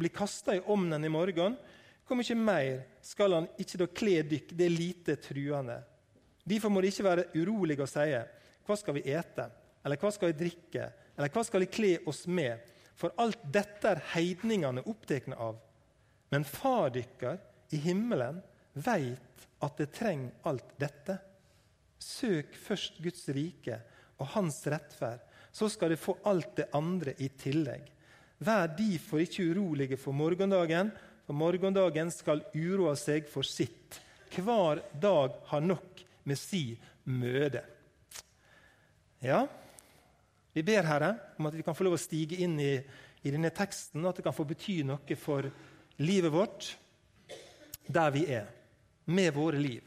bli kasta i ovnen i morgen, hvor mye mer skal han ikke da kle dykk det lite truende? Derfor må de ikke være urolige og sie:" hva skal vi ete, eller hva skal vi drikke, eller hva skal vi kle oss med? For alt dette er heidningene opptatt av. Men far dykker i himmelen veit at det trenger alt dette. Søk først Guds rike og Hans rettferd, så skal dere få alt det andre i tillegg. Vær derfor ikke urolige for morgendagen, for morgendagen skal uroa seg for sitt. Hver dag har nok med si møde. Ja, vi ber Herre om at vi kan få lov å stige inn i, i denne teksten, og at det kan få bety noe for livet vårt der vi er, med våre liv.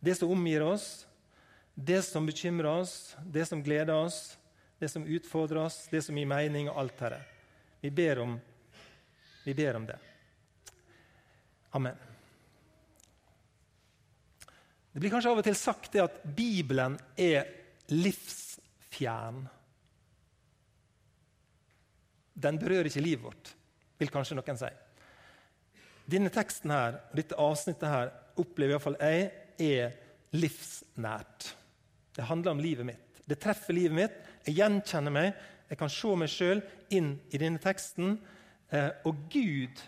Det som omgir oss, det som bekymrer oss, det som gleder oss, det som utfordrer oss, det som gir mening, og alt dette. Vi ber om, vi ber om det. Amen. Det blir kanskje av og til sagt det at Bibelen er livsfjern. Den berører ikke livet vårt, vil kanskje noen si. Denne teksten her, dette avsnittet her opplever iallfall jeg er livsnært. Det handler om livet mitt. Det treffer livet mitt. Jeg gjenkjenner meg. Jeg kan se meg sjøl inn i denne teksten. Eh, og Gud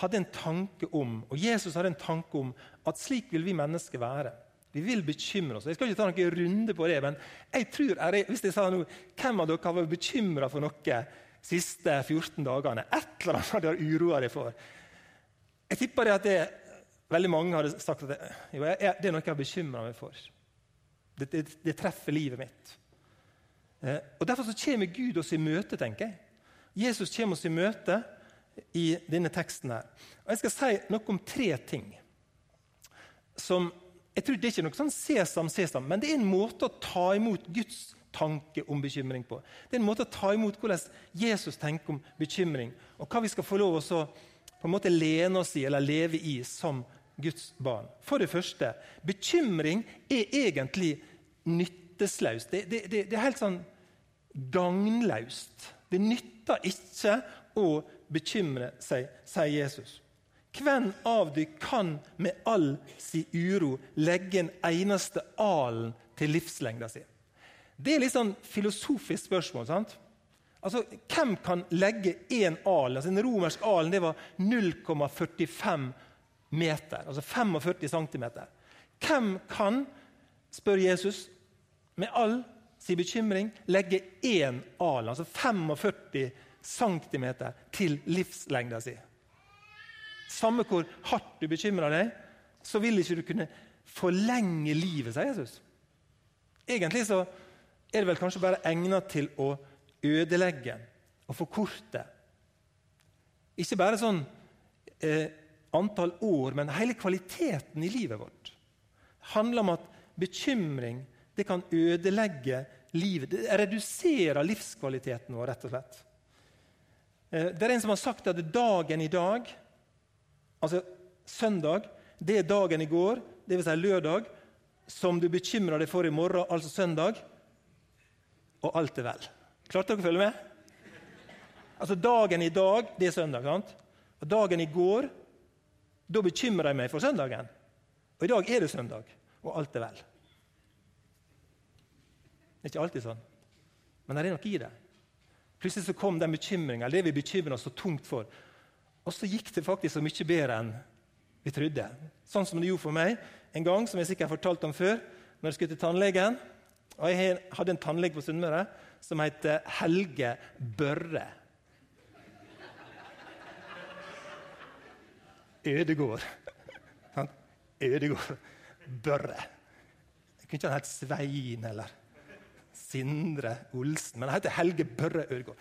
hadde en tanke om, og Jesus hadde en tanke om at slik vil vi mennesker være. Vi vil bekymre oss. Jeg skal ikke ta noen runde på det, men jeg tror, hvis jeg sa noe, hvem av dere har vært bekymra for noe de siste 14 dagene? Et eller annet har dere uroa dere for. Jeg tipper det at det, veldig mange hadde sagt at det, jo, jeg, det er noe jeg har bekymra meg for. Det, det, det, treffer livet mitt. Eh, og Derfor så kommer Gud oss i møte, tenker jeg. Jesus kommer oss i møte i denne teksten. her. Og Jeg skal si noe om tre ting. som jeg tror Det er ikke noe sånn sesam, sesam, men det er en måte å ta imot Guds tanke om bekymring på. Det er en måte å ta imot hvordan Jesus tenker om bekymring, og hva vi skal få lov å på en måte lene oss i eller leve i som Guds barn. For det første, bekymring er egentlig nytteslaust. Det, det, det, det er helt sånn gagnløst. Det nytter ikke å bekymre seg, sier Jesus. Hvem av dere kan med all sin uro legge en eneste alen til livslengda si? Det er litt sånn filosofisk spørsmål. sant? Altså, Hvem kan legge én alen? Altså, en romersk alen det var 0,45 meter, altså 45 cm. Hvem kan, spør Jesus, med all sin bekymring legge én alen, altså 45 cm, til livslengda si? Samme hvor hardt du bekymrer deg, så vil ikke du kunne forlenge livet, sier Jesus. Egentlig så er det vel kanskje bare egnet til å ødelegge og forkorte. Ikke bare sånn eh, antall år, men hele kvaliteten i livet vårt. Det handler om at bekymring det kan ødelegge livet. Det reduserer livskvaliteten vår, rett og slett. Eh, det er en som har sagt at dagen i dag Altså, søndag det er dagen i går, dvs. Si lørdag, som du bekymrer deg for i morgen, altså søndag, og alt er vel. Klarte dere å følge med? Altså, Dagen i dag, det er søndag. sant? Og dagen i går, da bekymrer jeg meg for søndagen. Og i dag er det søndag, og alt er vel. Det er ikke alltid sånn, men det er noe i det. Plutselig så kom den bekymringa, det vi bekymrer oss så tungt for, og så gikk det faktisk så mye bedre enn vi trodde. Sånn som det gjorde for meg en gang, som jeg sikkert har fortalt om før, når jeg skulle til tannlegen. Og Jeg hadde en tannlege på Sunnmøre som het Helge Børre. Ødegård. Ødegård. Børre. Jeg kunne ikke ha hett Svein eller Sindre Olsen, men han heter Helge Børre Ørgaard.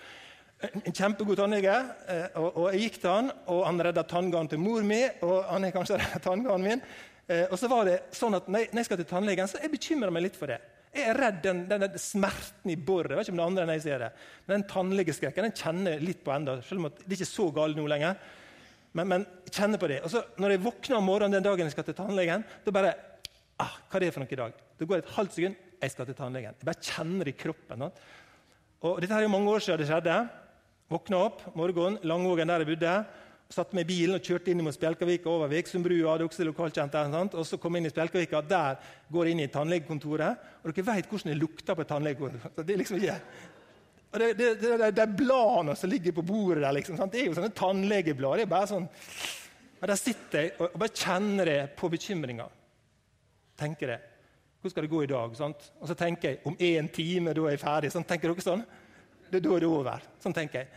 en kjempegod tannlege. Eh, og, og, Jeg gikk til han, og han redda tanngarden til mor mi. Og han er kanskje redda tanngarden min. Eh, og så var det sånn at når jeg skal til tannlegen, så jeg bekymrer meg litt for det. Jeg er redd den, den, den smerten i boret. Vet ikke om det andre enn jeg ser det. Men den tannlegeskrekken den kjenner jeg litt på enda, selv om det er ikke er så galt nå lenger. Men, men kjenner på det. Og så Når jeg våkner om morgenen den dagen jeg skal til tannlegen, da bare ah, Hva er det for noe i dag? Det går et halvt sekund, jeg skal til tannlegen. Jeg bare kjenner det i kroppen. Og Dette her er mange år siden det skjedde. Våkna opp morgenen, Langvågen der jeg bodde. Satte meg i bilen og kjørte inn mot Spjelkavika over Veksundbrua. hadde også lokalkjent der? Og så kom jeg inn i Spjelkavika. Der går jeg inn i tannlegekontoret. Og dere vet hvordan det lukter på et tannlegekontor. Det er liksom ikke... Og det, det, det, det er bladene som ligger på bordet der. liksom, sant? Det er jo sånne tannlegeblad. det er bare sånn... Men Der sitter jeg og bare kjenner det på bekymringa. Tenker det. Hvordan skal det gå i dag? Sant? Og så tenker jeg om én time, da er jeg ferdig. Sånn, tenker dere sånn? Det er da det er over. Sånn tenker jeg.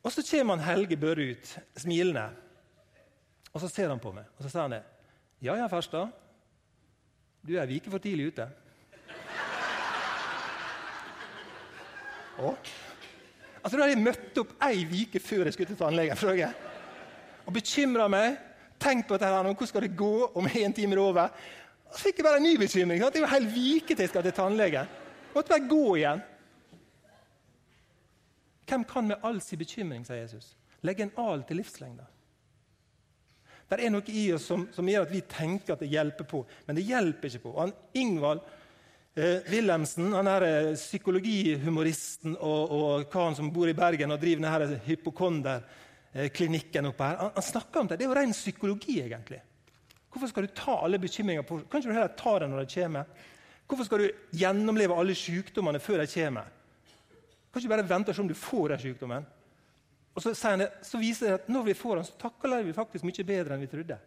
Og så kommer han Helge Børre ut, smilende. Og så ser han på meg og så sier han det. 'Ja ja, Ferstad. Du er ei for tidlig ute.' Å? Altså, Da hadde jeg møtt opp ei uke før jeg skulle til tannlegen. Og bekymra meg. Tenk på dette her, hvordan skal det gå om en time er over? Så fikk jeg bare en ny bekymring. Det er jo helt vike til jeg skal til tannlegen. Måtte bare gå igjen. Hvem kan med all sin bekymring, sier Jesus, legge en al til livslengda? Det er noe i oss som, som, gjør at vi tenker at det hjelper på, men det hjelper ikke på. Han, Ingvald eh, Wilhelmsen, han er eh, psykologihumoristen og, og karen som bor i Bergen og driver denne hypokonderklinikken oppe her, han, han, snakker om det. Det er jo ren psykologi, egentlig. Hvorfor skal du ta alle bekymringer på Kan du heller ta dem når de kommer? Hvorfor skal du gjennomleve alle sykdommene før de kommer? Kan ikke bare vente og se om du får den sykdommen. Og så, det, så, viser det at når vi får den, så takler vi faktisk mye bedre enn vi trodde.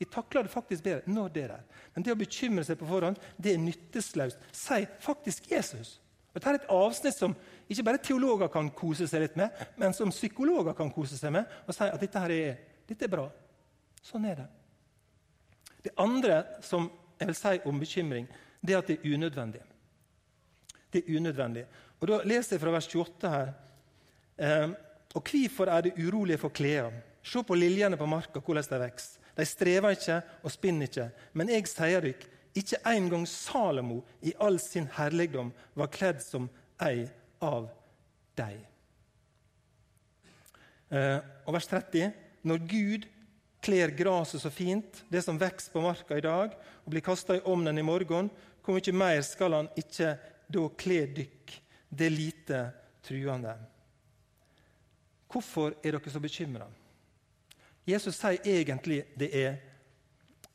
Vi takler det faktisk bedre når det er der. Men det å bekymre seg på forhånd det er nyttesløst. Si faktisk Jesus. Og Dette er et avsnitt som ikke bare teologer kan kose seg litt med, men som psykologer kan kose seg med og si at dette, her er, dette er bra. Sånn er det. Det andre som jeg vil si om bekymring, det er at det er unødvendig. Det er unødvendig. Og Da leser jeg fra vers 28 her. Eh, og hvorfor er det urolige for klærne? Se på liljene på marka, hvordan de vokser. De strever ikke og spinner ikke. Men jeg sier dere, ikke engang Salomo i all sin herligdom var kledd som ei av dem. Eh, og vers 30. Når Gud kler gresset så fint, det som vokser på marka i dag, og blir kasta i ovnen i morgen, hvor mye mer skal han ikke da kle dykk det lite truende. Hvorfor er dere så bekymra? Jesus sier egentlig det er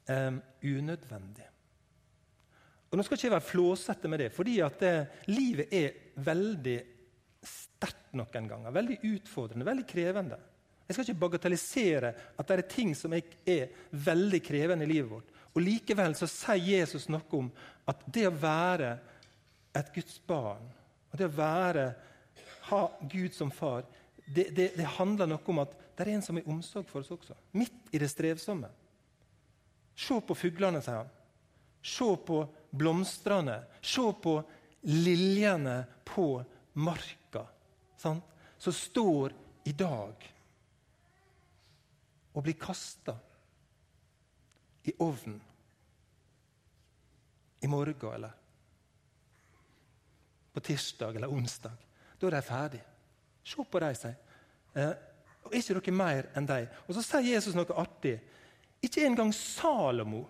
um, unødvendig. Og Nå skal ikke jeg være flåsete med det, fordi at det, livet er veldig sterkt noen ganger. Veldig utfordrende, veldig krevende. Jeg skal ikke bagatellisere at det er ting som er veldig krevende i livet vårt. Og Likevel så sier Jesus noe om at det å være et Guds barn, og det å være, ha Gud som far, det, det, det, handler noe om at det er en som har omsorg for oss også. Midt i det strevsomme. Se på fuglene, sier han. Se på blomstene. Se på liljene på marka. Sant? Som står i dag og blir kasta i ovnen i morgen, eller på tirsdag eller onsdag. Da er de ferdige. Se på dem, sier eh, Og ikke dere mer enn dem. Og så sier Jesus noe artig. Ikke engang Salomo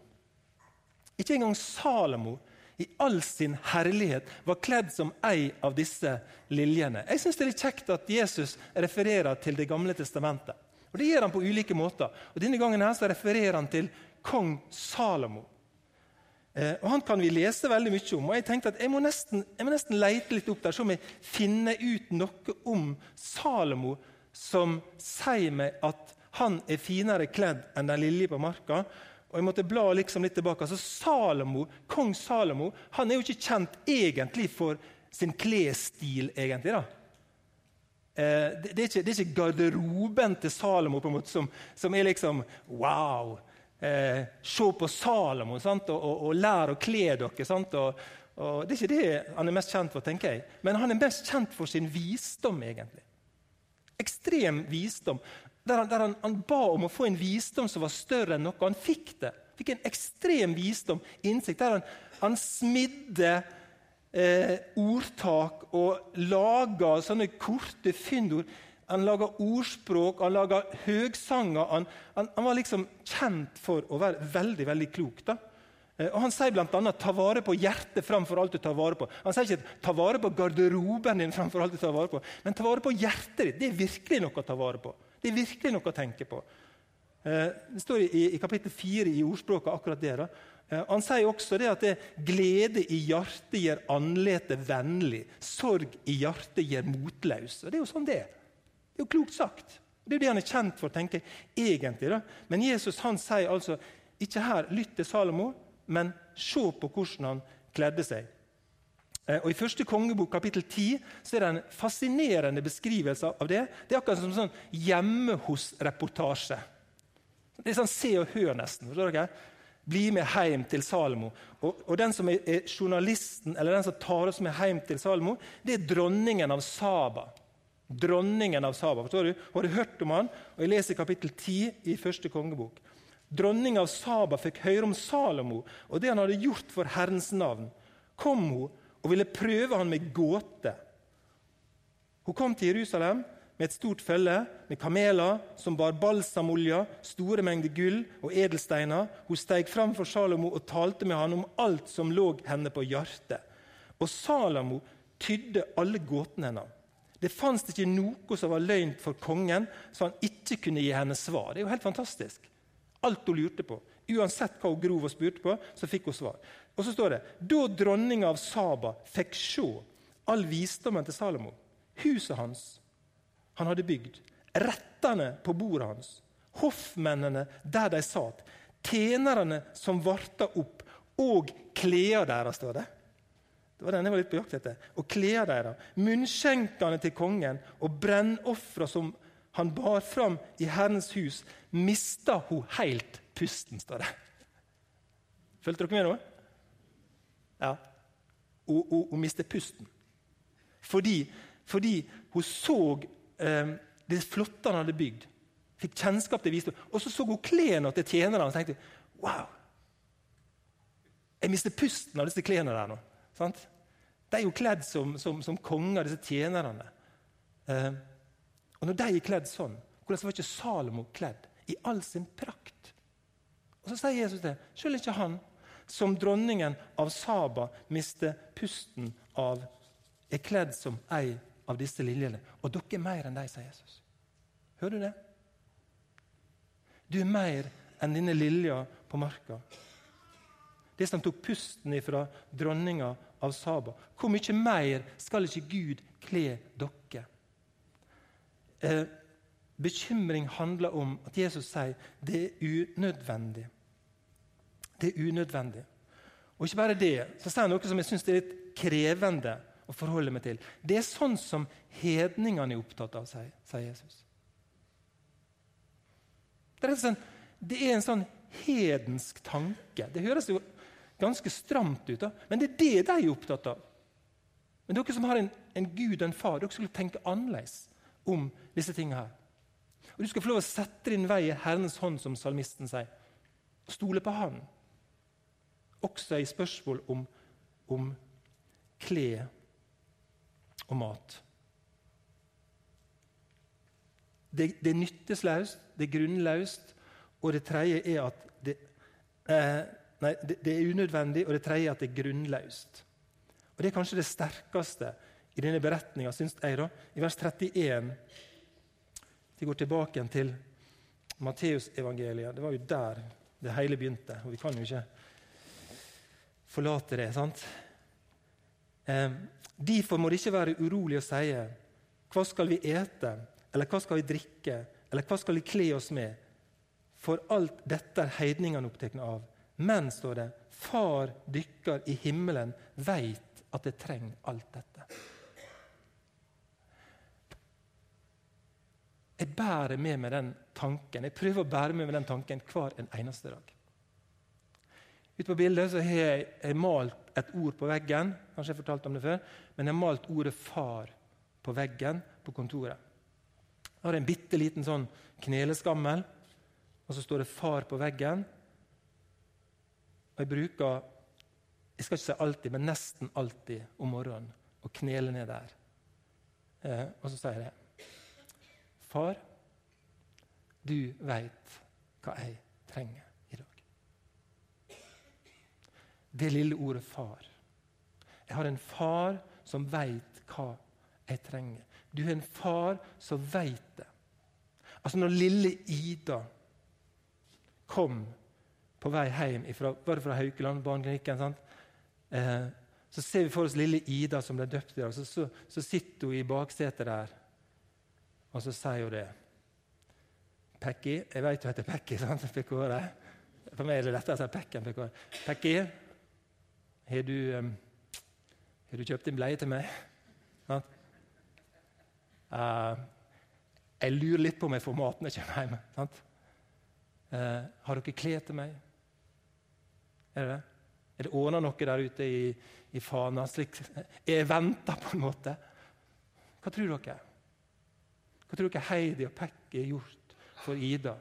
ikke engang Salomo i all sin herlighet var kledd som ei av disse liljene. Jeg synes Det er litt kjekt at Jesus refererer til Det gamle testamentet. Og Det gjør han på ulike måter. Og Denne gangen her så refererer han til kong Salomo. Eh, og Han kan vi lese veldig mye om. og Jeg tenkte at jeg må nesten, jeg må nesten lete litt opp der, så om jeg finner ut noe om Salomo som sier meg at han er finere kledd enn den lille på marka. Og jeg måtte bla liksom litt tilbake. Altså Salomo, Kong Salomo han er jo ikke kjent egentlig for sin klesstil. egentlig da. Eh, det, er ikke, det, er ikke, garderoben til Salomo måte som, som er liksom Wow! eh, se på Salomo og, og, og lære å kle dere. Og, og det er ikke det han er mest kjent for, tenker jeg. Men han er mest kjent for sin visdom, egentlig. Ekstrem visdom. Der, han, der han, han, ba om å få en visdom som var større enn noe. Han fikk det. Fikk en ekstrem visdom, innsikt, der han, han smidde eh, ordtak og laga sånne korte fyndord han laga ordspråk, han laga høgsanger. Han, han, han, var liksom kjent for å være veldig veldig klok. da. Eh, og Han sier bl.a.: ta vare på hjertet framfor alt du tar vare på. Han sier ikke ta vare på garderoben din framfor alt du tar vare på, men ta vare på hjertet ditt. Det er virkelig noe å ta vare på. Det er virkelig noe å tenke på. Eh, det står i, i kapittel 4 i ordspråket akkurat det. da. Eh, han sier også det at det, glede i hjertet gjør andletet vennlig. Sorg i hjertet gjør motløs. Og Det er jo sånn det er. Det er jo klokt sagt. Det er det han er kjent for, tenker jeg egentlig. da. Men Jesus han sier altså ikke her lytt til Salomo, men se på hvordan han kledde seg. Eh, og I første kongebok kapittel 10 så er det en fascinerende beskrivelse av det. Det er akkurat som sånn hjemme hos-reportasje. Det er sånn Se og Hør, nesten. forstår dere? Bli med hjem til Salomo. Og, og, Den som er, journalisten, eller den som tar oss med hjem til Salomo, det er dronningen av Saba. Dronningen av Saba. forstår du? Har du hørt om han? Og Jeg leser kapittel 10 i første kongebok. Dronninga av Saba fikk høre om Salomo og det han hadde gjort for Herrens navn. Kom hun og ville prøve han med gåte. Hun kom til Jerusalem med et stort følge, med kameler som bar balsamolje, store mengder gull og edelsteiner. Hun steg fram for Salomo og talte med han om alt som lå henne på hjertet. Og Salomo tydde alle gåtene hennes. Det fantes ikke noe som var løgn for kongen, så han ikke kunne gi henne svar. Det er jo helt fantastisk. Alt hun lurte på. Uansett hva hun grov og spurte på, så fikk hun svar. Og så står det da dronninga av Saba fikk se all visdommen til Salomo, huset hans han hadde bygd, rettene på bordet hans, hoffmennene der de satt, tjenerne som varta opp, og klærne deres, står det. Det var den jeg var litt på jakt etter. Og klærne deres, munnskjenkene til kongen og brennofra som han bar fram i Herrens hus, mista hun helt pusten, står det. Fulgte dere med nå? Ja. Hun, hun, hun mistet pusten. Fordi, fordi hun så eh, det flotte han hadde bygd. Fikk kjennskap til visdom. Og så så hun klærne til tjenerne og tenkte wow! Jeg mister pusten av disse klærne der nå. Sant? De er jo kledd som, som, som konger, disse tjenerne. Eh, og når de er kledd sånn, hvordan var ikke Salomo kledd i all sin prakt? Og Så sier Jesus det. Selv ikke han, som dronningen av Saba, mister pusten av, er kledd som ei av disse liljene. Og dere er mer enn de, sier Jesus. Hører du det? Du er mer enn denne lilja på marka. Det som tok pusten fra dronninga av Saba. Hvor mye mer skal ikke Gud kle dere? Eh, bekymring handler om at Jesus sier det er unødvendig. Det er unødvendig. Og ikke bare det, så sier han noe som jeg syns er litt krevende å forholde meg til. Det er sånn som hedningene er opptatt av, sier Jesus. Det er, sånn, det er en sånn hedensk tanke. Det høres jo ganske stramt ut, da. men det er det de er opptatt av. Men dere som har en, en Gud og en far, dere skulle tenke annerledes om disse tingene her. Og Du skal få lov å sette din vei i Herrens hånd, som salmisten sier. Stole på Han. Også i spørsmål om, om klær og mat. Det, det er nyttesløst, det er grunnløst, og det tredje er at det, eh, nei, det, det, er unødvendig, og det tredje er at det er grunnløst. Og Det er kanskje det sterkeste i denne beretninga, syns jeg. da, I vers 31 Vi går tilbake til Matteusevangeliet. Det var jo der det hele begynte. og Vi kan jo ikke forlate det. sant? Eh, Derfor må det ikke være urolig å si hva skal vi ete, eller hva skal vi drikke, eller hva skal vi kle oss med? For alt dette er heidningene opptatt av. Men, står det, Far dykker i himmelen veit at det trenger alt dette. Jeg bærer med meg den tanken. Jeg prøver å bære med meg den tanken hver en eneste dag. Ute på bildet så har jeg malt et ord på veggen. Kanskje jeg fortalte om det før, men jeg har malt ordet 'far' på veggen på kontoret. Jeg har en bitte liten sånn kneleskammel, og så står det 'far' på veggen. Og jeg bruker jeg skal ikke si alltid, men nesten alltid om morgenen å knele ned der. Eh, og så sier jeg. Far, du veit hva jeg trenger. Det lille ordet 'far'. Jeg har en far som veit hva jeg trenger. Du har en far som veit det. Altså Når lille Ida kom på vei hjem ifra, var det fra Haukeland barneklinikken? Eh, så ser vi for oss lille Ida som ble døpt i dag. Så, så, så sitter hun i baksetet der, og så sier hun det. Pekki Jeg vet hun heter Pekki, sant? For meg er det lettere å si Pekki enn. Pekki, har du har du kjøpt en bleie til meg? Ja. Uh, jeg lurer litt på om jeg får mat når jeg kommer hjem. Uh, har dere klær til meg? Er det det? Er det ordna noe der ute i, i Fana? Slik, jeg venter på en måte. Hva tror dere? Hva tror dere Heidi og Pekki har gjort for Ida?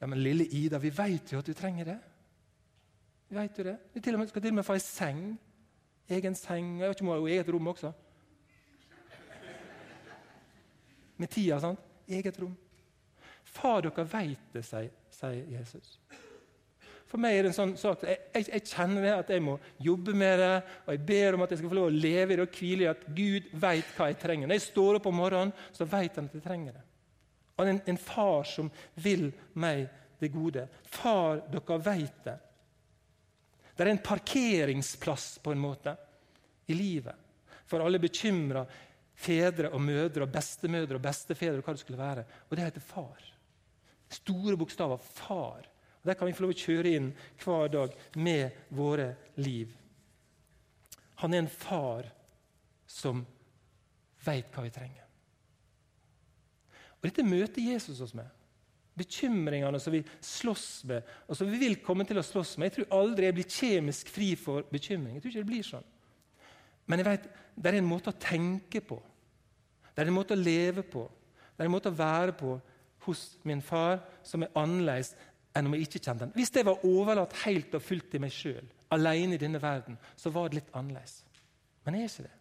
Ja, Men lille Ida, vi vet jo at du trenger det. Vet du det. Du skal til og med få ei seng Egen seng. Jeg vet ikke om hun har eget rom også. Med tida, sant? Eget rom. Far, dere veit det, sier Jesus. For meg er det en sånn sak jeg, jeg, jeg, kjenner det at jeg må jobbe med det. og Jeg ber om at jeg skal få lov å leve i det og hvile i at Gud vet hva jeg trenger. Når jeg står opp om morgenen, så vet han at jeg trenger det. Og en, en far som vil meg det gode. Far, dere veit det. Det er en parkeringsplass på en måte i livet for alle bekymra fedre og mødre og bestemødre og bestefedre. og hva det skulle være. Og det heter far. Store bokstaver far. Og Der kan vi få lov å kjøre inn hver dag med våre liv. Han er en far som veit hva vi trenger. Og Dette møter Jesus oss med bekymringene som vi slåss med, og som vi vil komme til å slåss med. Jeg tror aldri jeg blir kjemisk fri for bekymring. Jeg tror ikke det blir sånn. Men jeg vet, det er en måte å tenke på, det er en måte å leve på, det er en måte å være på hos min far som er annerledes enn om jeg ikke kjente den. Hvis jeg var overlatt helt og fullt til meg sjøl, alene i denne verden, så var det litt annerledes. Men jeg er ikke det.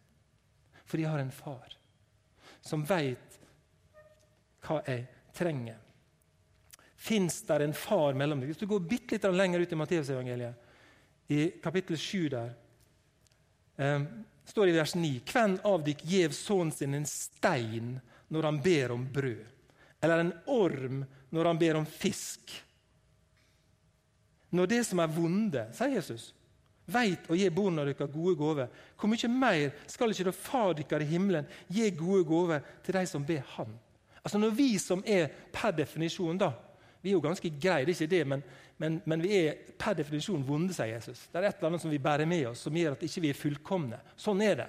For jeg har en far som veit hva jeg trenger fins der en far mellom dere. Hvis du går bitte litt lenger ut i Matteusevangeliet, i kapittel 7 der, eh, står det i vers 9.: Hvem av dere gjev sønnen sin en stein når han ber om brød? Eller en orm når han ber om fisk? Når det som er vonde, sier Jesus, veit å gi barna deres gode gaver, hvor mye mer skal ikke da Far deres i himmelen gi gode gaver til de som ber Han? Altså Når vi som er per definisjon da, vi er jo ganske greie, det er ikke det, men, men, men, vi er per definisjon vonde, sier Jesus. Det er et eller annet som vi bærer med oss, som gjør at ikke vi ikke er fullkomne. Sånn er det.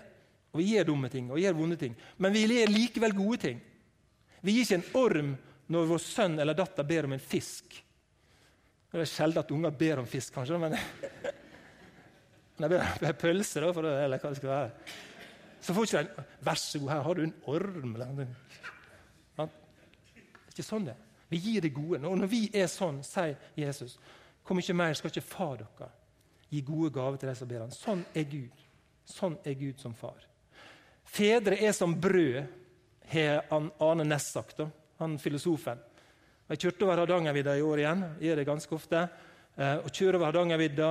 Og Vi gjør dumme ting og gjør vonde ting, men vi gjør likevel gode ting. Vi gir ikke en orm når vår sønn eller datter ber om en fisk. Det er sjelden at unger ber om fisk, kanskje, men de ber om pølse, da, det, eller hva det skal være, så får ikke de 'Vær så god, her har du en orm.' Det er ikke sånn det er. Vi gir det gode. Og når vi er sånn, sier Jesus, hvor mye mer skal ikke far dere gi gode gaver til de som ber han? Sånn er Gud. Sånn er Gud som far. Fedre er som brød, har Arne Næss sagt, han filosofen. Jeg kjørte over Hardangervidda i år igjen. Jeg gjør det ganske ofte. Eh, og kjører over Hardangervidda,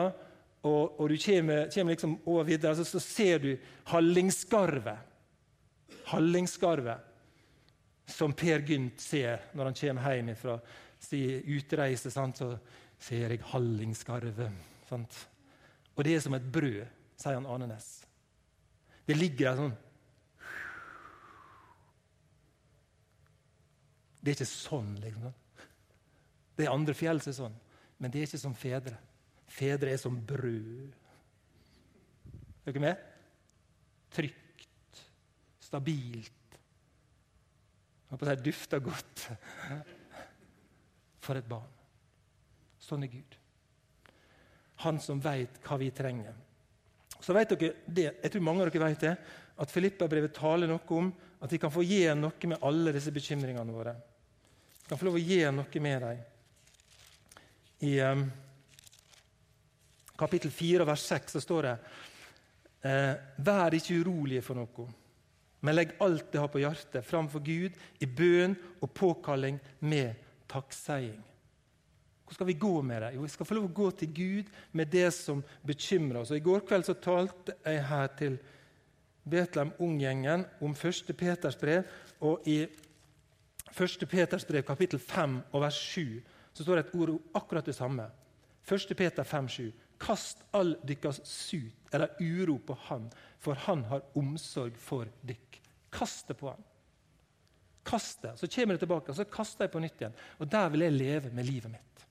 og, og, du kommer, kommer liksom over vidda, så, så ser du Hallingskarvet. Hallingskarvet som Per Gynt ser når han kommer hjem fra sin utreise. Sant? Så ser jeg hallingskarvet. Sant? Og det er som et brød, sier han Anenes. Det ligger der sånn Det er ikke sånn, liksom. Det er andre fjell som er sånn, men det er ikke som fedre. Fedre er som brød. Er dere med? Trygt, stabilt jeg på å si, dufter godt. For et barn. Sånn er Gud. Han som veit hva vi trenger. Så vet dere det, Jeg tror mange av dere vet det, at Filippa-brevet taler noe om at vi kan få gjøre noe med alle disse bekymringene våre. Vi kan få lov å gjøre noe med dem. I um, kapittel 4, vers 6 så står det eh, Vær ikke urolige for noe. Men legg alt det har på hjertet, framfor Gud i bønn og påkalling med takkseiing. Hvor skal vi gå med det? Jo, vi skal få lov å gå til Gud med det som bekymrer oss. Og I går kveld så talte jeg her til Betlehem Unggjengen om 1. Peters brev. Og i 1. Peters brev, kapittel 5 og vers 7, så står det et ord akkurat det samme. 1. Peter 5, 7. Kast all dykkers sut eller uro på Han, for Han har omsorg for dykk. Kast det på Han. Kast det, Så kommer det tilbake, og så kaster jeg på nytt igjen. Og der vil jeg leve med livet mitt.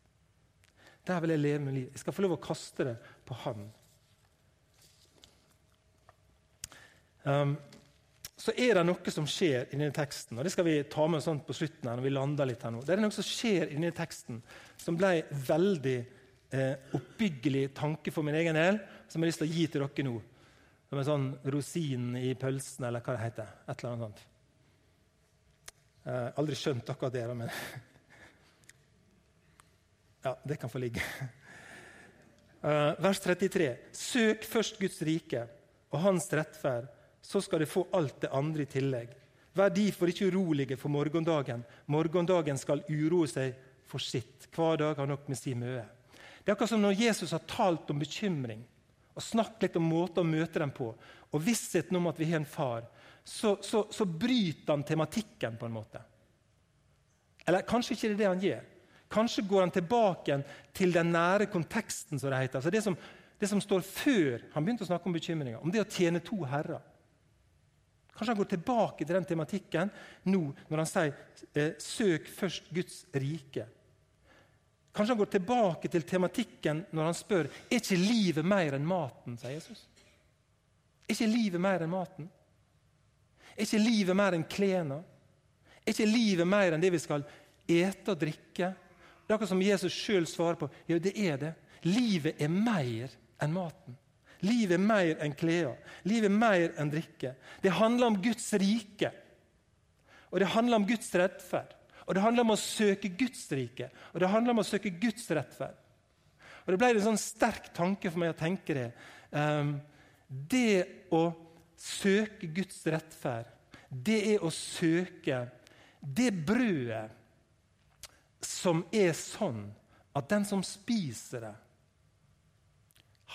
Der vil Jeg leve med livet. Jeg skal få lov å kaste det på Han. Um, så er det noe som skjer i denne teksten. og Det skal vi ta med sånn på slutten. her når vi lander litt her nå. Det er noe som skjer i denne teksten som ble veldig eh, oppbyggelig tanke for min egen del, som jeg har lyst til å gi til dere nå. Som en sånn rosin i pølsen, eller hva det heter. Et eller annet sånt. Eh, aldri skjønt akkurat det, men Ja, det kan få ligge. Eh, vers 33. Søk først Guds rike og Hans rettferd så skal dere få alt det andre i tillegg. Vær derfor ikke urolige for morgendagen. Morgendagen skal uroe seg for sitt. Hver dag har nok med sin møte. Det er akkurat som når Jesus har talt om bekymring og snakket litt om måter å møte dem på, og vissheten om at vi har en far, så, så, så bryter han tematikken på en måte. Eller kanskje ikke det er det han gjør. Kanskje går han tilbake til den nære konteksten, som det heter. Altså det, som, det som står før han begynte å snakke om bekymringer, om det å tjene to herrer. Kanskje han går tilbake til den tematikken nå når han sier eh, 'søk først Guds rike'. Kanskje han går tilbake til tematikken når han spør er ikke livet mer enn maten. sier Jesus. Er ikke livet mer enn maten? Er ikke livet mer enn klærne? Er ikke livet mer enn det vi skal ete og drikke? Det er akkurat som Jesus sjøl svarer på. Jo, det er det. Livet er mer enn maten. Livet er mer enn klærne. Livet er mer enn drikke. Det handler om Guds rike. Og det handler om Guds rettferd. Og det handler om å søke Guds rike. Og det handler om å søke Guds rettferd. Og Det ble en sånn sterk tanke for meg å tenke det. Um, det å søke Guds rettferd, det er å søke det brødet som er sånn at den som spiser det,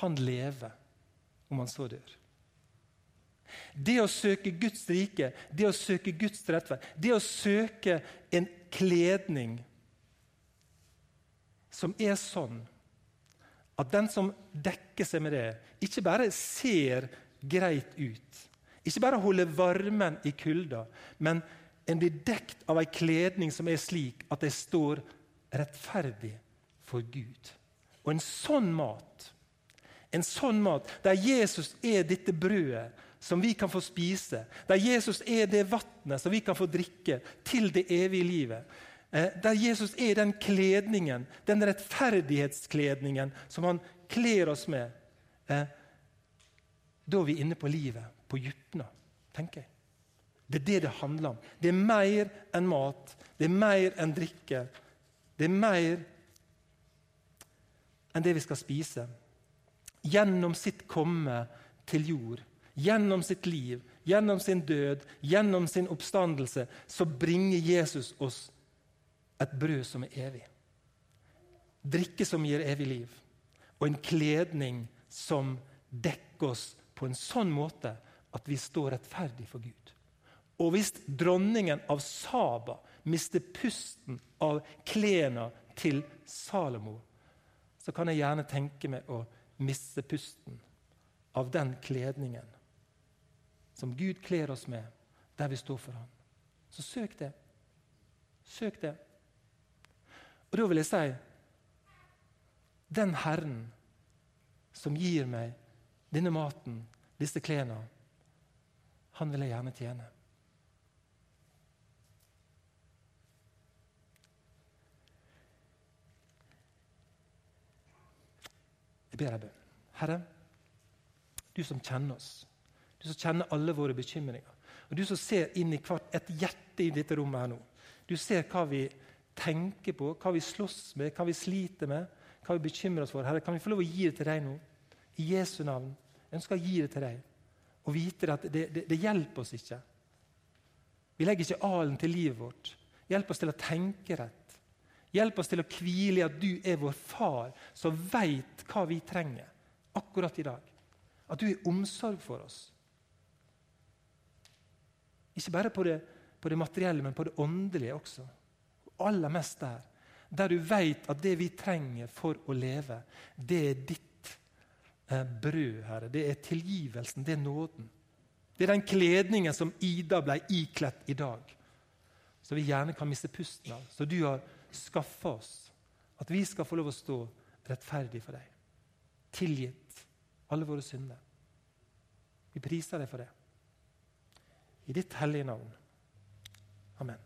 han lever om han så dør. Det å søke Guds rike, det å søke Guds rettferd, det å søke en kledning som er sånn at den som dekker seg med det, ikke bare ser greit ut, ikke bare holder varmen i kulda, men en blir dekt av ei kledning som er slik at de står rettferdig for Gud. Og en sånn mat en sånn mat der Jesus er dette brødet som vi kan få spise, der Jesus er det vannet som vi kan få drikke til det evige livet. Eh, der Jesus er den kledningen, den rettferdighetskledningen som han kler oss med. Eh, da er vi inne på livet, på dypna, tenker jeg. Det er det det handler om. Det er mer enn mat, det er mer enn drikke. Det er mer enn det vi skal spise gjennom sitt komme til jord, gjennom sitt liv, gjennom sin død, gjennom sin oppstandelse, så bringer Jesus oss et brød som er evig. Drikke som gir evig liv, og en kledning som dekker oss på en sånn måte at vi står rettferdig for Gud. Og hvis dronningen av Saba mister pusten av klærne til Salomo, så kan jeg gjerne tenke meg å miste pusten av den kledningen som Gud kler oss med, der vi står for ham. Så søk det. Søk det. Og da vil jeg si den Herren som gir meg denne maten, disse klærne, han vil jeg gjerne tjene. Jeg ber deg. Herre, du som kjenner oss, du som kjenner alle våre bekymringer, og du som ser inn i hvert et hjerte i dette rommet her nå. Du ser hva vi tenker på, hva vi slåss med, hva vi sliter med, hva vi bekymrer oss for. Herre, kan vi få lov å gi det til deg nå? I Jesu navn. Jeg ønsker å gi det til deg og vite at det, det, det hjelper oss ikke. Vi legger ikke alen til livet vårt. Hjelp oss til å tenke rett. Hjelp oss til å hvile i at du er vår far, som veit hva vi trenger akkurat i dag. At du har omsorg for oss. Ikke bare på det, på det materielle, men på det åndelige også. Aller mest der. Der du veit at det vi trenger for å leve, det er ditt eh, brød, Herre. Det er tilgivelsen, det er nåden. Det er den kledningen som Ida ble ikledt i dag. Så vi gjerne kan miste pusten av. Så du har skaffa oss. At vi skal få lov å stå rettferdig for deg. Tilgitt alle våre synder. Vi priser deg for det. I ditt hellige navn. Amen.